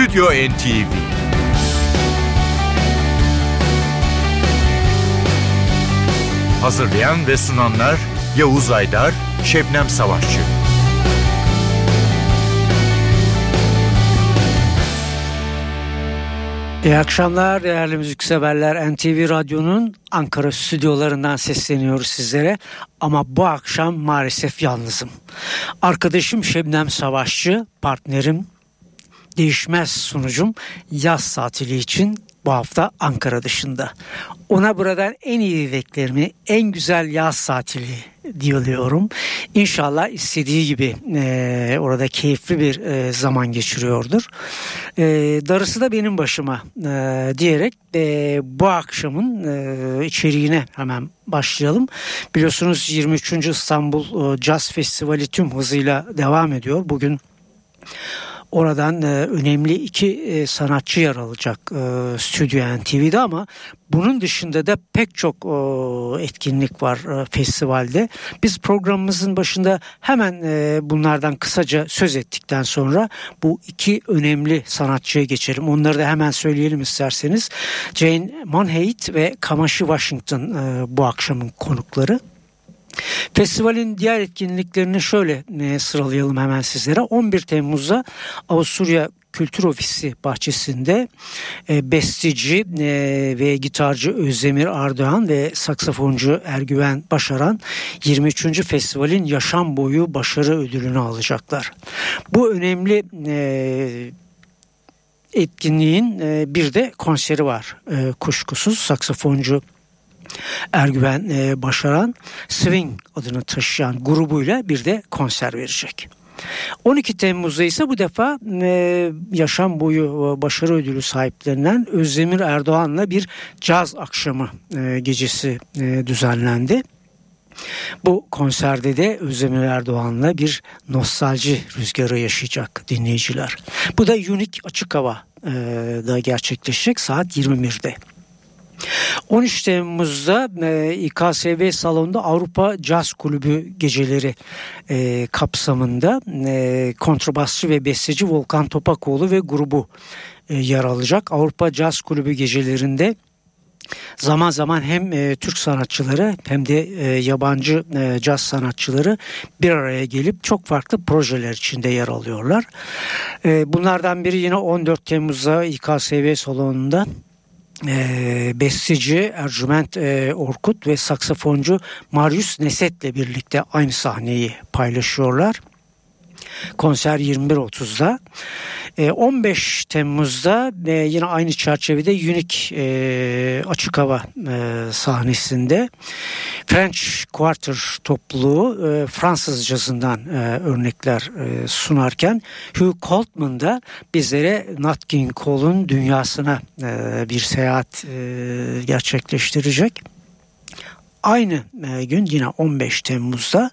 Stüdyo NTV Hazırlayan ve sunanlar Yavuz Aydar, Şebnem Savaşçı. İyi akşamlar değerli müzikseverler. NTV Radyo'nun Ankara stüdyolarından sesleniyoruz sizlere. Ama bu akşam maalesef yalnızım. Arkadaşım Şebnem Savaşçı, partnerim, değişmez sunucum yaz tatili için bu hafta Ankara dışında. Ona buradan en iyi dileklerimi, en güzel yaz tatili diliyorum. İnşallah istediği gibi e, orada keyifli bir e, zaman geçiriyordur. E, darısı da benim başıma e, diyerek e, bu akşamın e, içeriğine hemen başlayalım. Biliyorsunuz 23. İstanbul e, Jazz Festivali tüm hızıyla devam ediyor. Bugün Oradan e, önemli iki e, sanatçı yer alacak e, Stüdyo NTV'de ama bunun dışında da pek çok e, etkinlik var e, festivalde. Biz programımızın başında hemen e, bunlardan kısaca söz ettikten sonra bu iki önemli sanatçıya geçelim. Onları da hemen söyleyelim isterseniz. Jane Monheit ve Kamashi Washington e, bu akşamın konukları. Festivalin diğer etkinliklerini şöyle e, sıralayalım hemen sizlere. 11 Temmuz'da Avusturya Kültür Ofisi bahçesinde e, besteci e, ve gitarcı Özdemir Ardoğan ve saksafoncu Ergüven Başaran 23. festivalin yaşam boyu başarı ödülünü alacaklar. Bu önemli e, etkinliğin e, bir de konseri var e, kuşkusuz saksafoncu Ergüven e, Başaran Swing adını taşıyan grubuyla bir de konser verecek. 12 Temmuz'da ise bu defa e, yaşam boyu e, başarı ödülü sahiplerinden Özdemir Erdoğan'la bir caz akşamı e, gecesi e, düzenlendi. Bu konserde de Özdemir Erdoğan'la bir nostalji rüzgarı yaşayacak dinleyiciler. Bu da Unique Açık Hava e, da gerçekleşecek saat 21'de. 13 Temmuz'da e, İKSV salonunda Avrupa Caz Kulübü geceleri e, kapsamında e, kontrbasçı ve besteci Volkan Topakoğlu ve grubu e, yer alacak. Avrupa Caz Kulübü gecelerinde zaman zaman hem e, Türk sanatçıları hem de e, yabancı e, caz sanatçıları bir araya gelip çok farklı projeler içinde yer alıyorlar. E, bunlardan biri yine 14 Temmuz'da İKSV salonunda e, besteci Ercüment e, Orkut ve saksafoncu Marius Neset'le birlikte aynı sahneyi paylaşıyorlar. Konser 21.30'da. E, 15 Temmuz'da e, yine aynı çerçevede Unique e, açık hava e, sahnesinde French Quarter topluluğu e, Fransız cazından e, örnekler e, sunarken Hugh Coltman da bizlere Nat King Cole'un dünyasına e, bir seyahat e, gerçekleştirecek. Aynı e, gün yine 15 Temmuz'da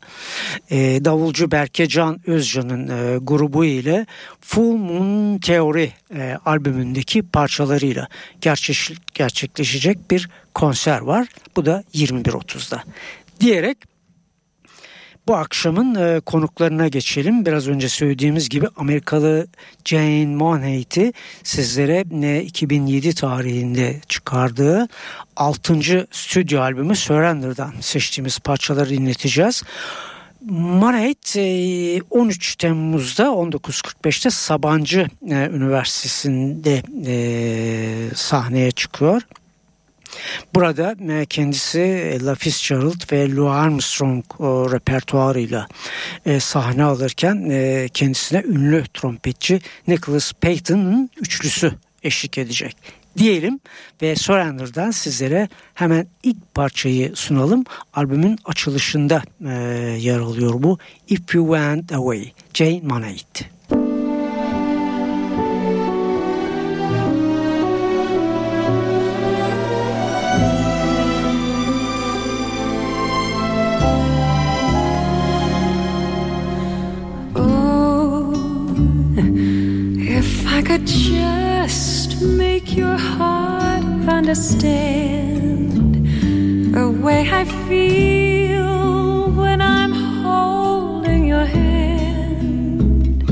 e, davulcu Berke Can Özcan'ın e, grubu ile Full Moon Theory albümündeki parçalarıyla gerçek, gerçekleşecek bir konser var. Bu da 21.30'da. Diyerek bu akşamın e, konuklarına geçelim. Biraz önce söylediğimiz gibi Amerikalı Jane Monheit'i sizlere e, 2007 tarihinde çıkardığı 6. stüdyo albümü Surrender'dan seçtiğimiz parçaları dinleteceğiz. Monheit 13 e, Temmuz'da 1945'te Sabancı e, Üniversitesi'nde e, sahneye çıkıyor. Burada e, kendisi Ella Fitzgerald ve Louis Armstrong repertuarıyla e, sahne alırken e, kendisine ünlü trompetçi Nicholas Payton'ın üçlüsü eşlik edecek diyelim ve Surrender'dan sizlere hemen ilk parçayı sunalım. Albümün açılışında yer alıyor bu If You Went Away, Jane Moneit. could just make your heart understand the way I feel when I'm holding your hand.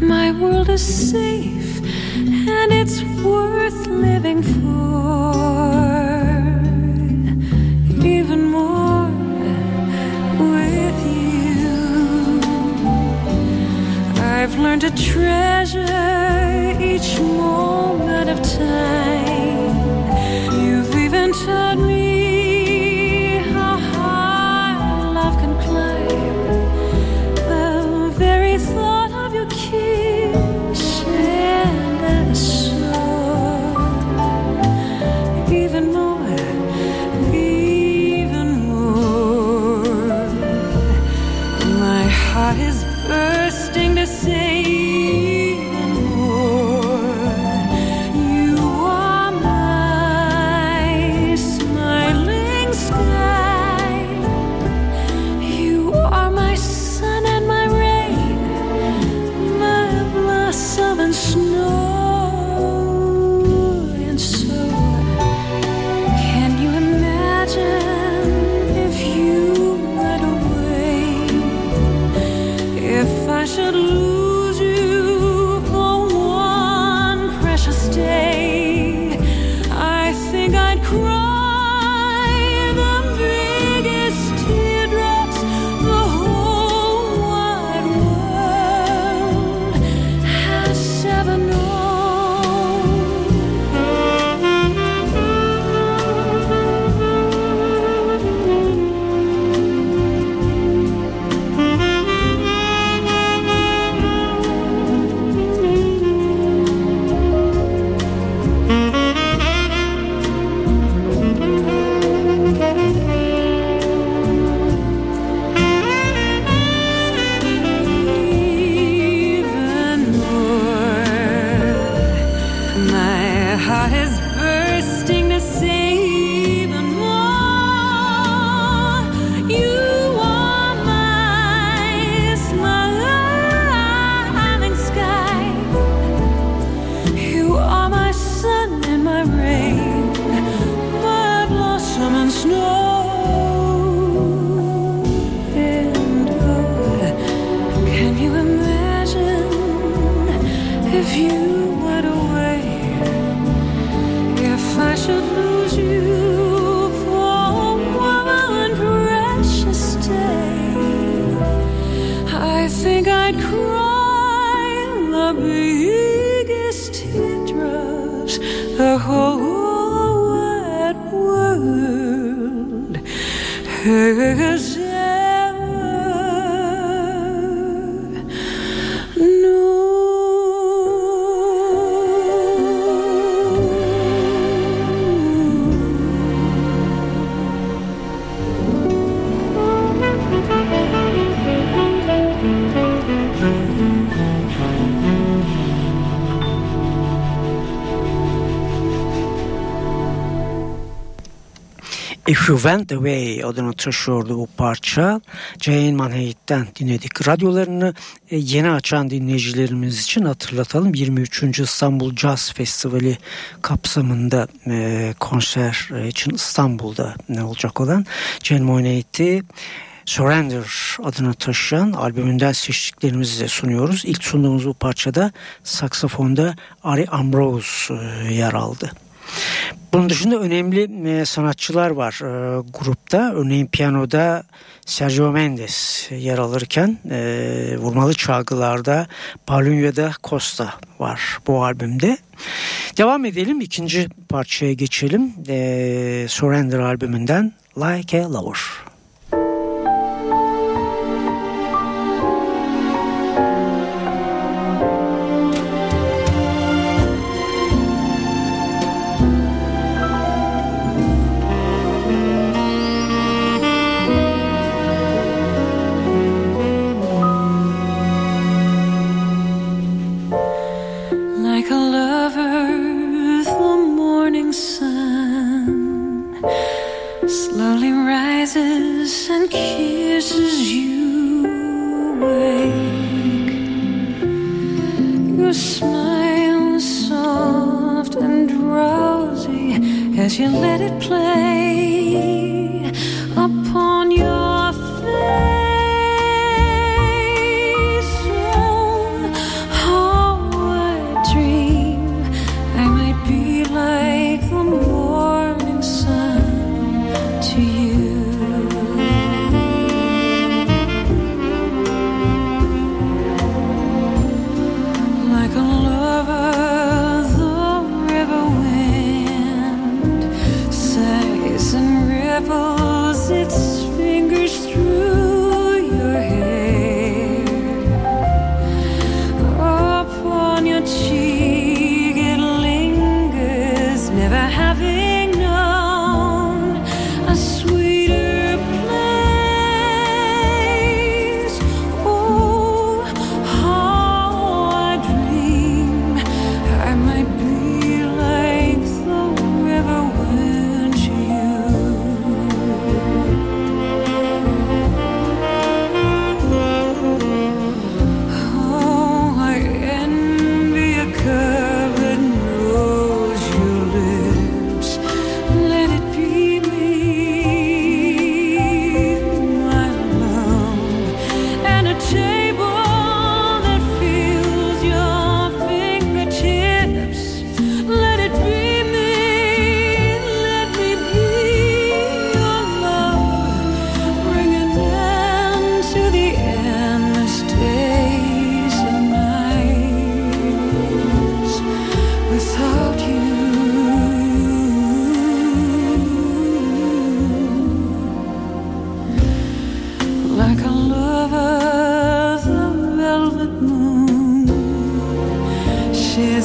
My world is safe and it's worth living for. Even more with you. I've learned to treasure each moment of time. You've even taught me Cause You Went Away adını taşıyordu bu parça. Jane Manhattan dinledik. Radyolarını e, yeni açan dinleyicilerimiz için hatırlatalım. 23. İstanbul Jazz Festivali kapsamında e, konser e, için İstanbul'da ne olacak olan Jane Manhattan'i Surrender adını taşıyan albümünden seçtiklerimizi de sunuyoruz. İlk sunduğumuz bu parçada saksafonda Ari Ambrose yer aldı. Bunun dışında önemli e, sanatçılar var e, grupta. Örneğin piyanoda Sergio Mendes yer alırken e, vurmalı çalgılarda Paulino da Costa var bu albümde. Devam edelim ikinci parçaya geçelim. E, Surrender albümünden Like a Lover. And kisses you awake. Your smile is soft and drowsy as you let it play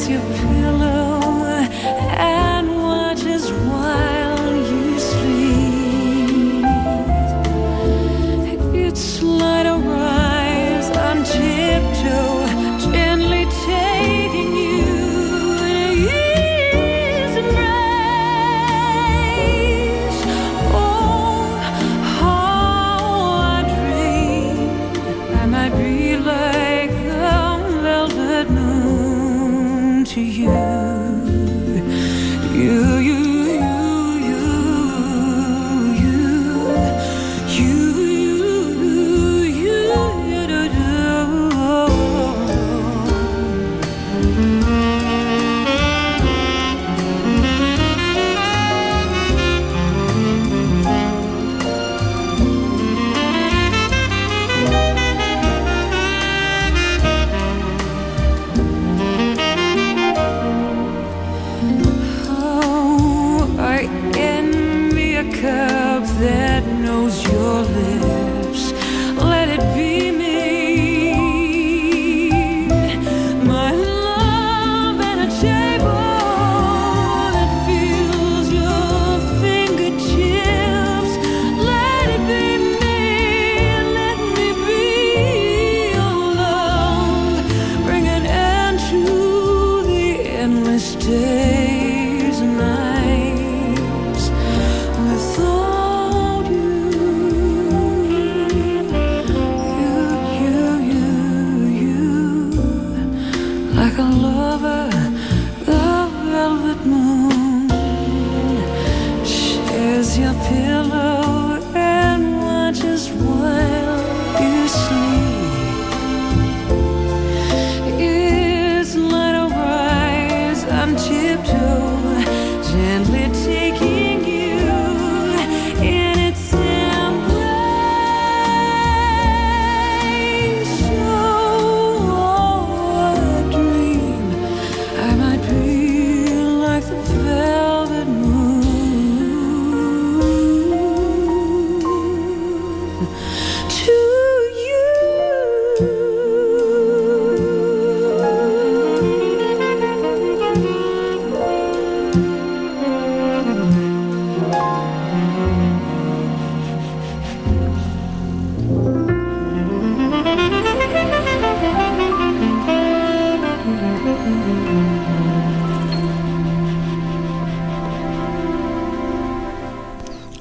You.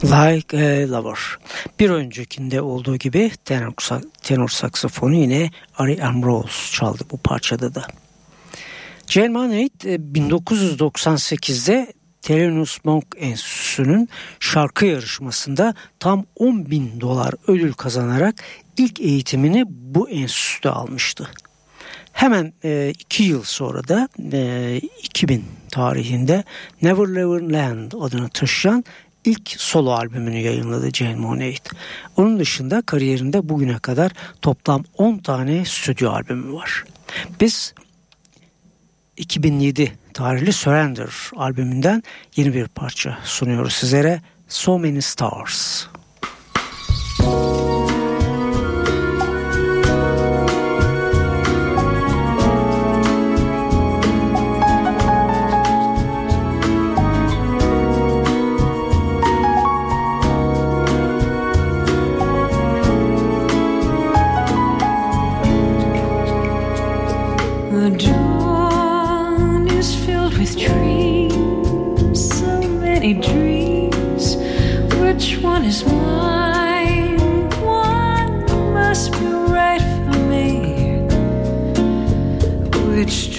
Like a Lover. Bir öncekinde olduğu gibi tenor, tenor saksafonu yine Ari Ambrose çaldı bu parçada da. Jane Manait 1998'de Thelonious Monk Enstitüsü'nün şarkı yarışmasında tam 10 bin dolar ödül kazanarak ilk eğitimini bu enstitüde almıştı. Hemen e, iki yıl sonra da e, 2000 tarihinde Never Never Land adını taşıyan ilk solo albümünü yayınladı Jane Moneit. Onun dışında kariyerinde bugüne kadar toplam 10 tane stüdyo albümü var. Biz 2007 tarihli Surrender albümünden yeni bir parça sunuyoruz sizlere. So Many Stars. which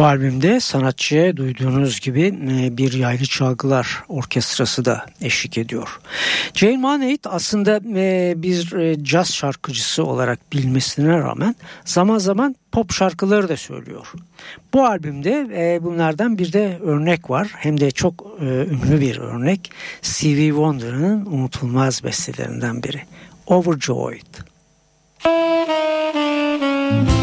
Bu albümde sanatçıya duyduğunuz gibi e, bir yaylı çalgılar orkestrası da eşlik ediyor. Jane Manate aslında e, bir e, caz şarkıcısı olarak bilmesine rağmen zaman zaman pop şarkıları da söylüyor. Bu albümde bunlardan bir de örnek var. Hem de çok ünlü bir örnek. Stevie Wonder'ın unutulmaz bestelerinden biri. Overjoyed. Müzik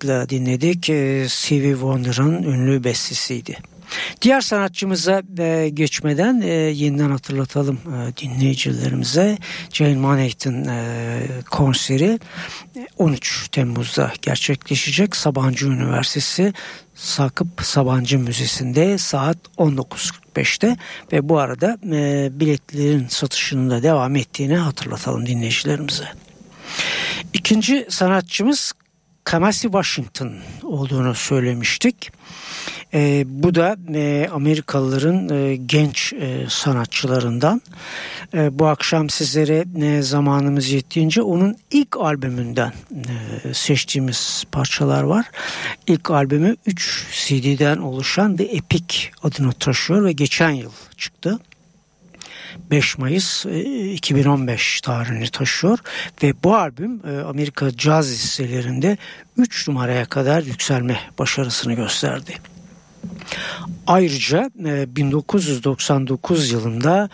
Overjoyed'la dinledik. Stevie Wonder'ın ünlü bestesiydi. Diğer sanatçımıza e, geçmeden e, yeniden hatırlatalım e, dinleyicilerimize. Jane Manhattan konseri 13 Temmuz'da gerçekleşecek. Sabancı Üniversitesi Sakıp Sabancı Müzesi'nde saat 19.45'te ve bu arada biletlerin satışının da devam ettiğini hatırlatalım dinleyicilerimize. İkinci sanatçımız Kamasi Washington olduğunu söylemiştik. E, bu da e, Amerikalıların e, genç e, sanatçılarından. E, bu akşam sizlere e, zamanımız yettiğince onun ilk albümünden e, seçtiğimiz parçalar var. İlk albümü 3 CD'den oluşan The Epic adını taşıyor ve geçen yıl çıktı. 5 Mayıs 2015 e, tarihini taşıyor ve bu albüm e, Amerika caz listelerinde 3 numaraya kadar yükselme başarısını gösterdi. Ayrıca 1999 e, yılında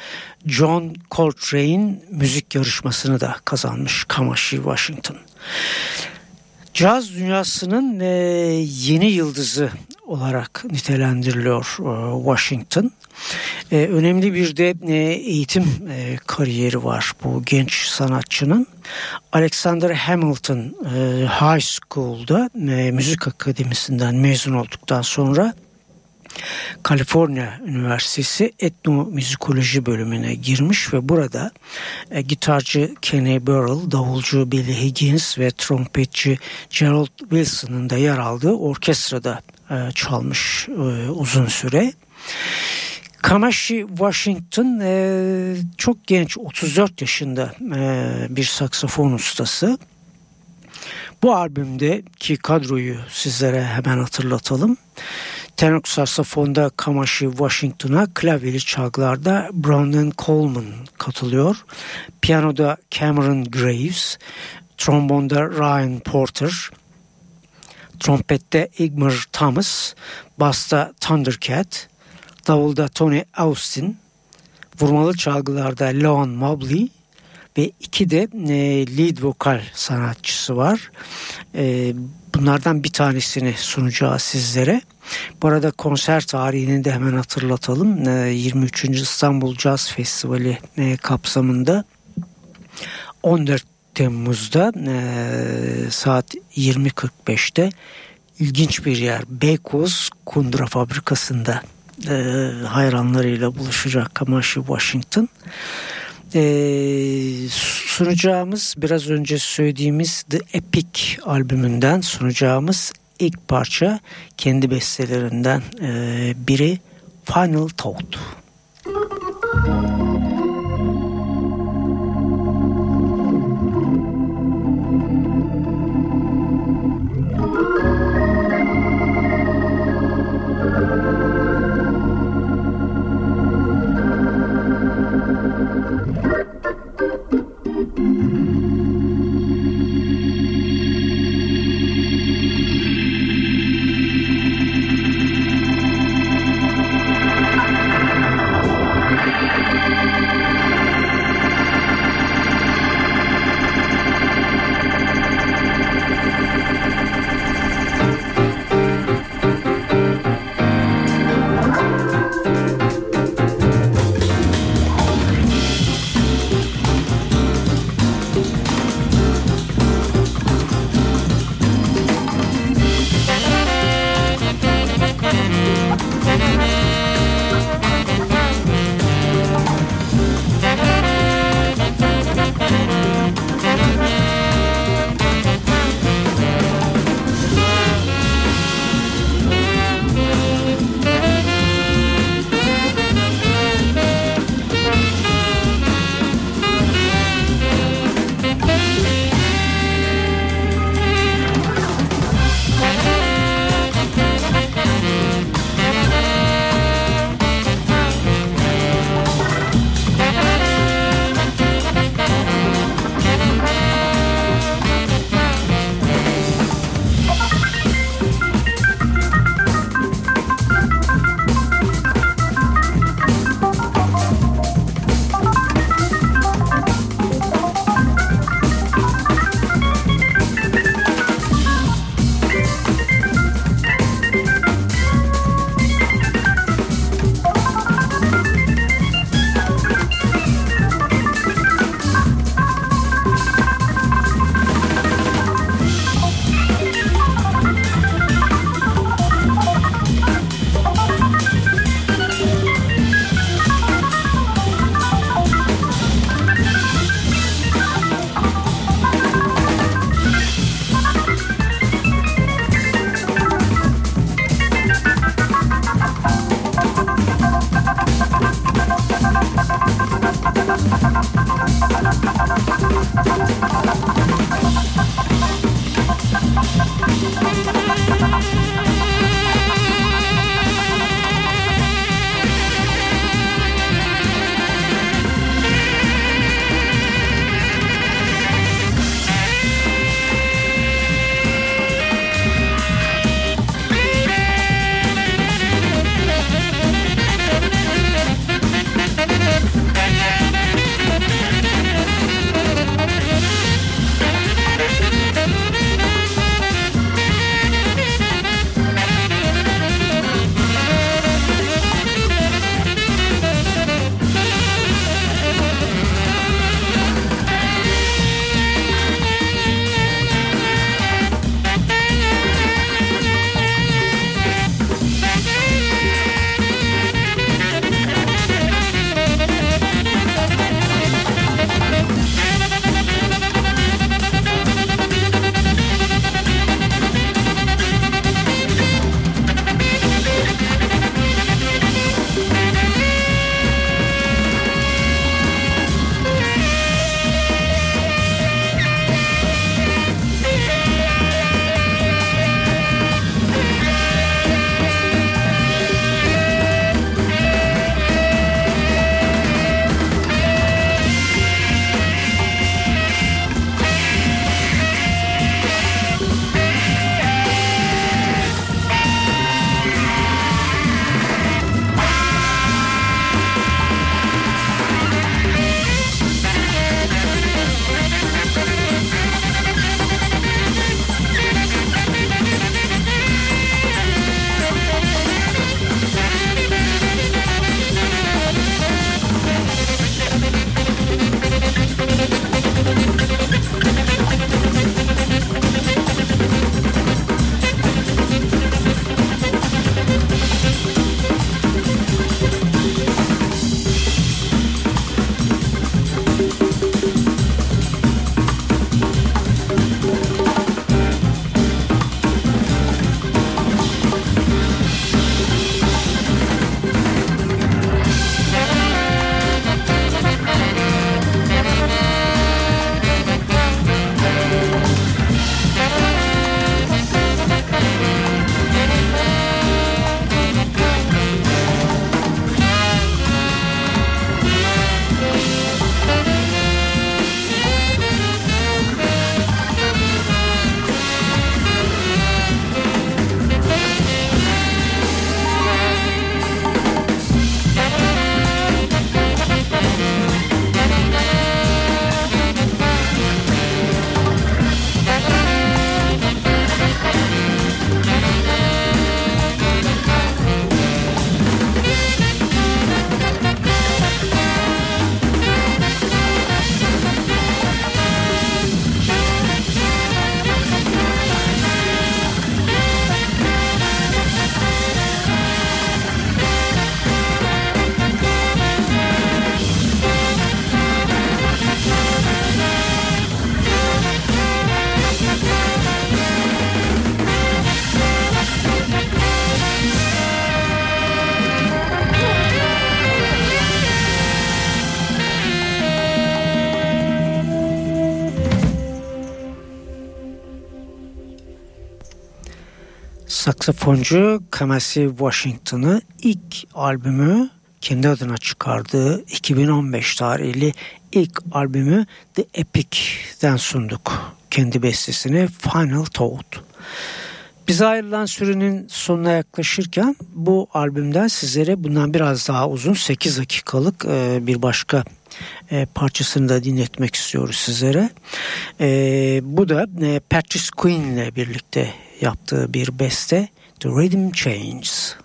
John Coltrane müzik yarışmasını da kazanmış Kamashi Washington. Caz dünyasının yeni yıldızı olarak nitelendiriliyor Washington. E, önemli bir de e, eğitim e, kariyeri var bu genç sanatçının. Alexander Hamilton e, High School'da e, müzik akademisinden mezun olduktan sonra Kaliforniya Üniversitesi etnomüzikoloji bölümüne girmiş ve burada e, gitarcı Kenny Burrell, davulcu Billy Higgins ve trompetçi Gerald Wilson'ın da yer aldığı orkestrada e, çalmış e, uzun süre. Kamashi Washington e, çok genç 34 yaşında e, bir saksafon ustası. Bu albümdeki kadroyu sizlere hemen hatırlatalım. Tenor saksafonda Kamashi Washington'a, klavyeli çalgılarda Brandon Coleman katılıyor. Piyanoda Cameron Graves, trombonda Ryan Porter, trompette Igmar Thomas, basta Thundercat, davulda Tony Austin, vurmalı çalgılarda Leon Mobley ve iki de e, lead vokal sanatçısı var. E, bunlardan bir tanesini sunacağız sizlere. Bu arada konser tarihini de hemen hatırlatalım. E, 23. İstanbul Jazz Festivali e, kapsamında 14 Temmuz'da e, saat 20.45'te ilginç bir yer Beykoz Kundura Fabrikası'nda e, hayranlarıyla buluşacak Kamashi Washington. E, sunacağımız biraz önce söylediğimiz The Epic albümünden sunacağımız ilk parça kendi bestelerinden e, biri Final Thought. Müzik saksafoncu Kamasi Washington'ı ilk albümü kendi adına çıkardığı 2015 tarihli ilk albümü The Epic'den sunduk. Kendi bestesini Final Thought. Bize ayrılan sürenin sonuna yaklaşırken bu albümden sizlere bundan biraz daha uzun 8 dakikalık e, bir başka e, parçasını da dinletmek istiyoruz sizlere. E, bu da Patrice Quinn ile birlikte yaptığı bir beste The Rhythm Changes.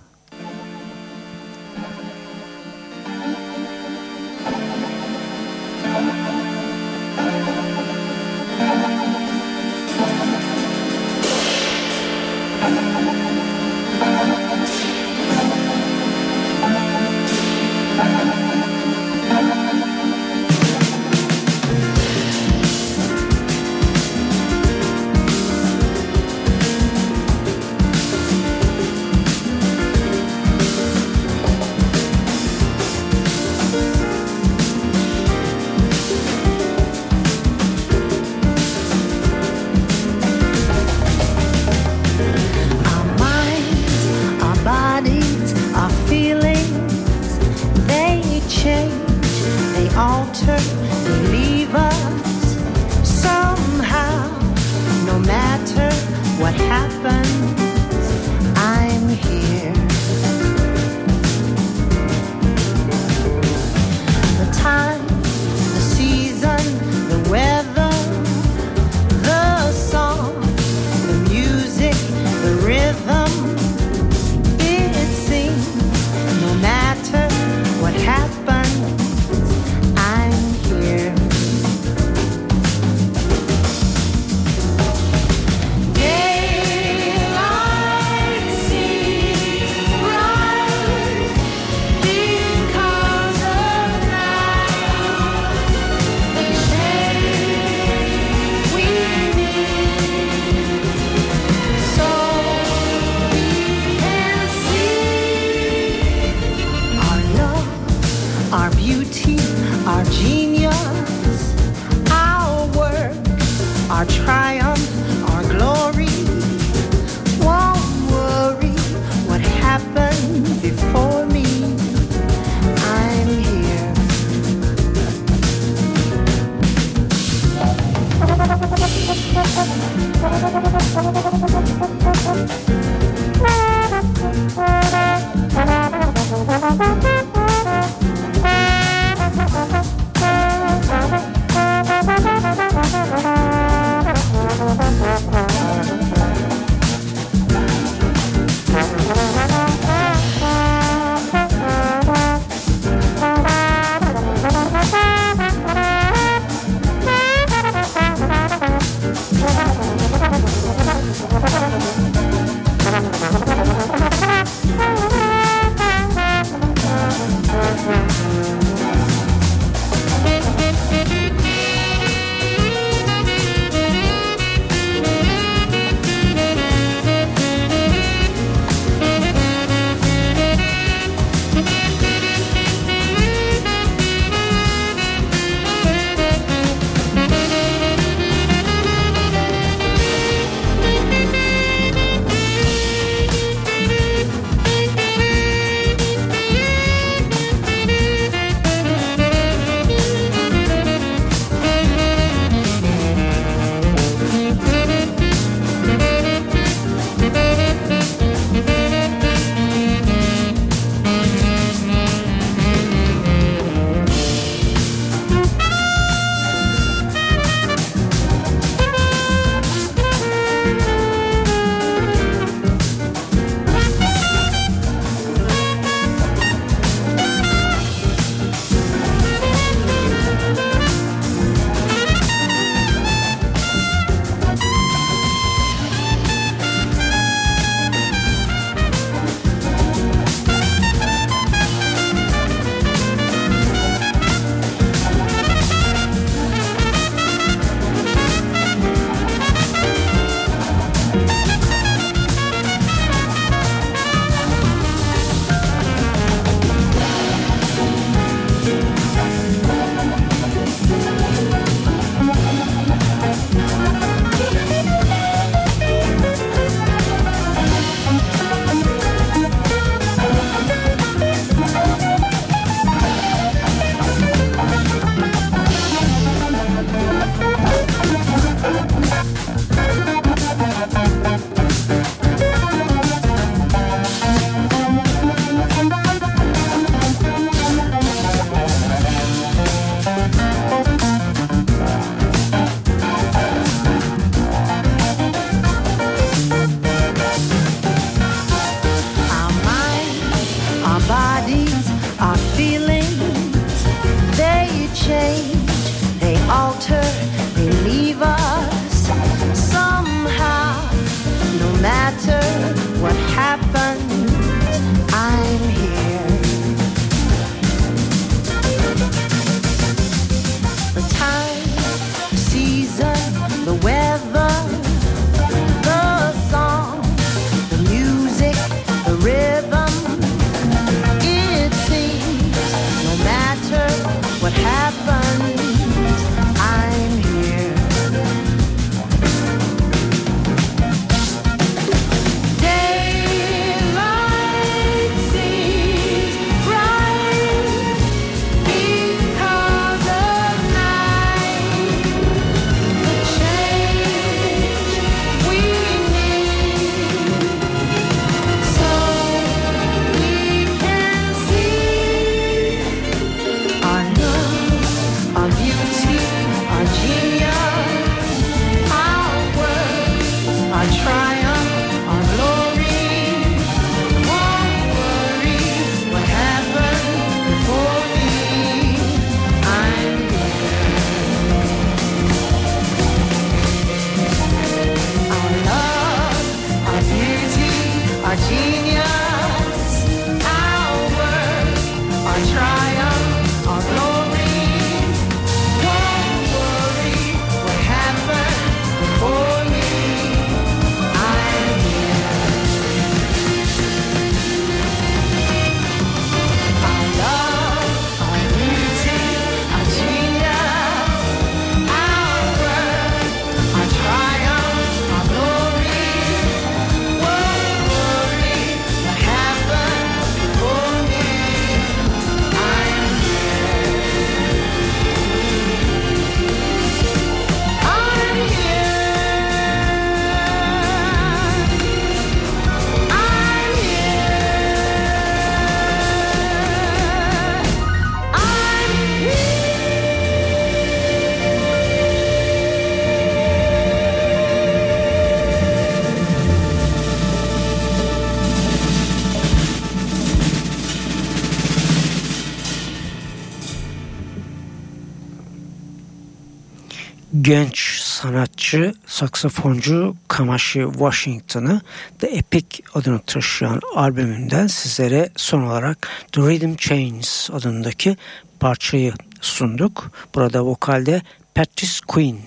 Genç sanatçı, saksafoncu Kamashi Washington'ı The Epic adını taşıyan albümünden sizlere son olarak The Rhythm Chains adındaki parçayı sunduk. Burada vokalde Patrice Quinn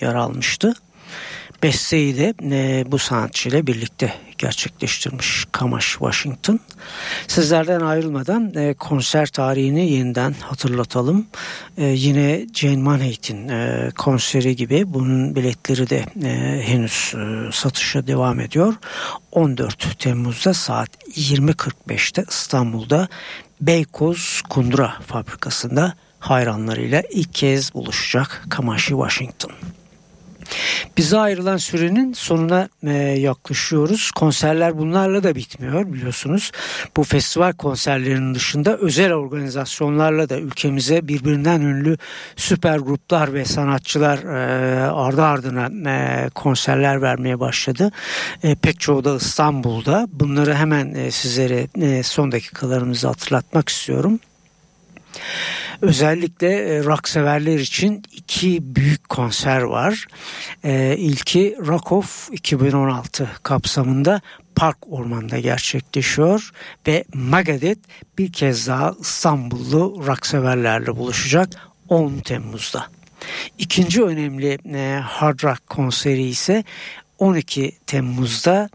yer almıştı. Besteyi de e, bu sanatçıyla birlikte gerçekleştirmiş Kamash Washington. Sizlerden ayrılmadan e, konser tarihini yeniden hatırlatalım. E, yine Jane Manhattan e, konseri gibi bunun biletleri de e, henüz e, satışa devam ediyor. 14 Temmuz'da saat 20.45'te İstanbul'da Beykoz Kundura fabrikasında hayranlarıyla ilk kez buluşacak Kamashi Washington. Bize ayrılan sürenin sonuna e, yaklaşıyoruz. Konserler bunlarla da bitmiyor biliyorsunuz. Bu festival konserlerinin dışında özel organizasyonlarla da ülkemize birbirinden ünlü süper gruplar ve sanatçılar e, ardı ardına e, konserler vermeye başladı. Pek çoğu da İstanbul'da. Bunları hemen sizlere son dakikalarımızı hatırlatmak istiyorum. Özellikle e, rock severler için iki büyük konser var. E, ilki Rock Off 2016 kapsamında Park Orman'da gerçekleşiyor ve Megadeth bir kez daha İstanbullu rock severlerle buluşacak 10 Temmuz'da. İkinci önemli e, hard rock konseri ise 12 Temmuz'da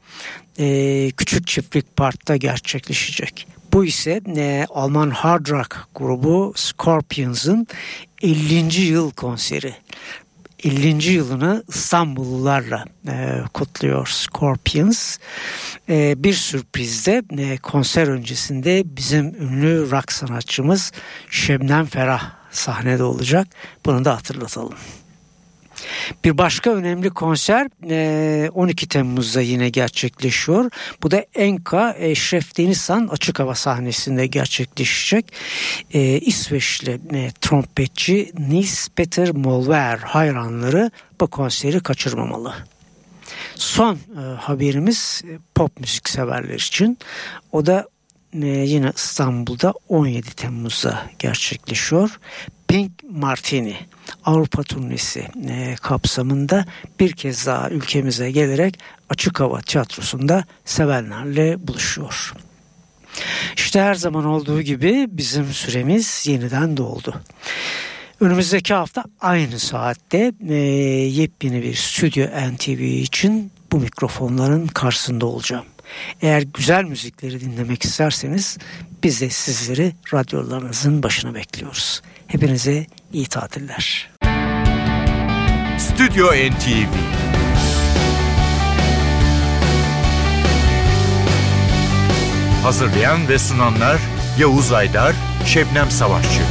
e, Küçük Çiftlik Park'ta gerçekleşecek. Bu ise e, Alman hard rock grubu Scorpions'ın 50. yıl konseri. 50. yılını İstanbullularla e, kutluyor Scorpions. E, bir sürprizde e, konser öncesinde bizim ünlü rock sanatçımız Şebnem Ferah sahnede olacak. Bunu da hatırlatalım. Bir başka önemli konser 12 Temmuz'da yine gerçekleşiyor. Bu da Enka Eşref Denizhan açık hava sahnesinde gerçekleşecek. İsveçli trompetçi Nils Peter Molver hayranları bu konseri kaçırmamalı. Son haberimiz pop müzik severler için. O da e, yine İstanbul'da 17 Temmuz'da gerçekleşiyor. Pink Martini Avrupa turnesi e, kapsamında bir kez daha ülkemize gelerek açık hava tiyatrosunda sevenlerle buluşuyor. İşte her zaman olduğu gibi bizim süremiz yeniden doldu. Önümüzdeki hafta aynı saatte e, yepyeni bir Stüdyo NTV için bu mikrofonların karşısında olacağım. Eğer güzel müzikleri dinlemek isterseniz biz de sizleri radyolarınızın başına bekliyoruz. Hepinize iyi tatiller. Stüdyo NTV Hazırlayan ve sunanlar Yavuz Aydar, Şebnem Savaşçı.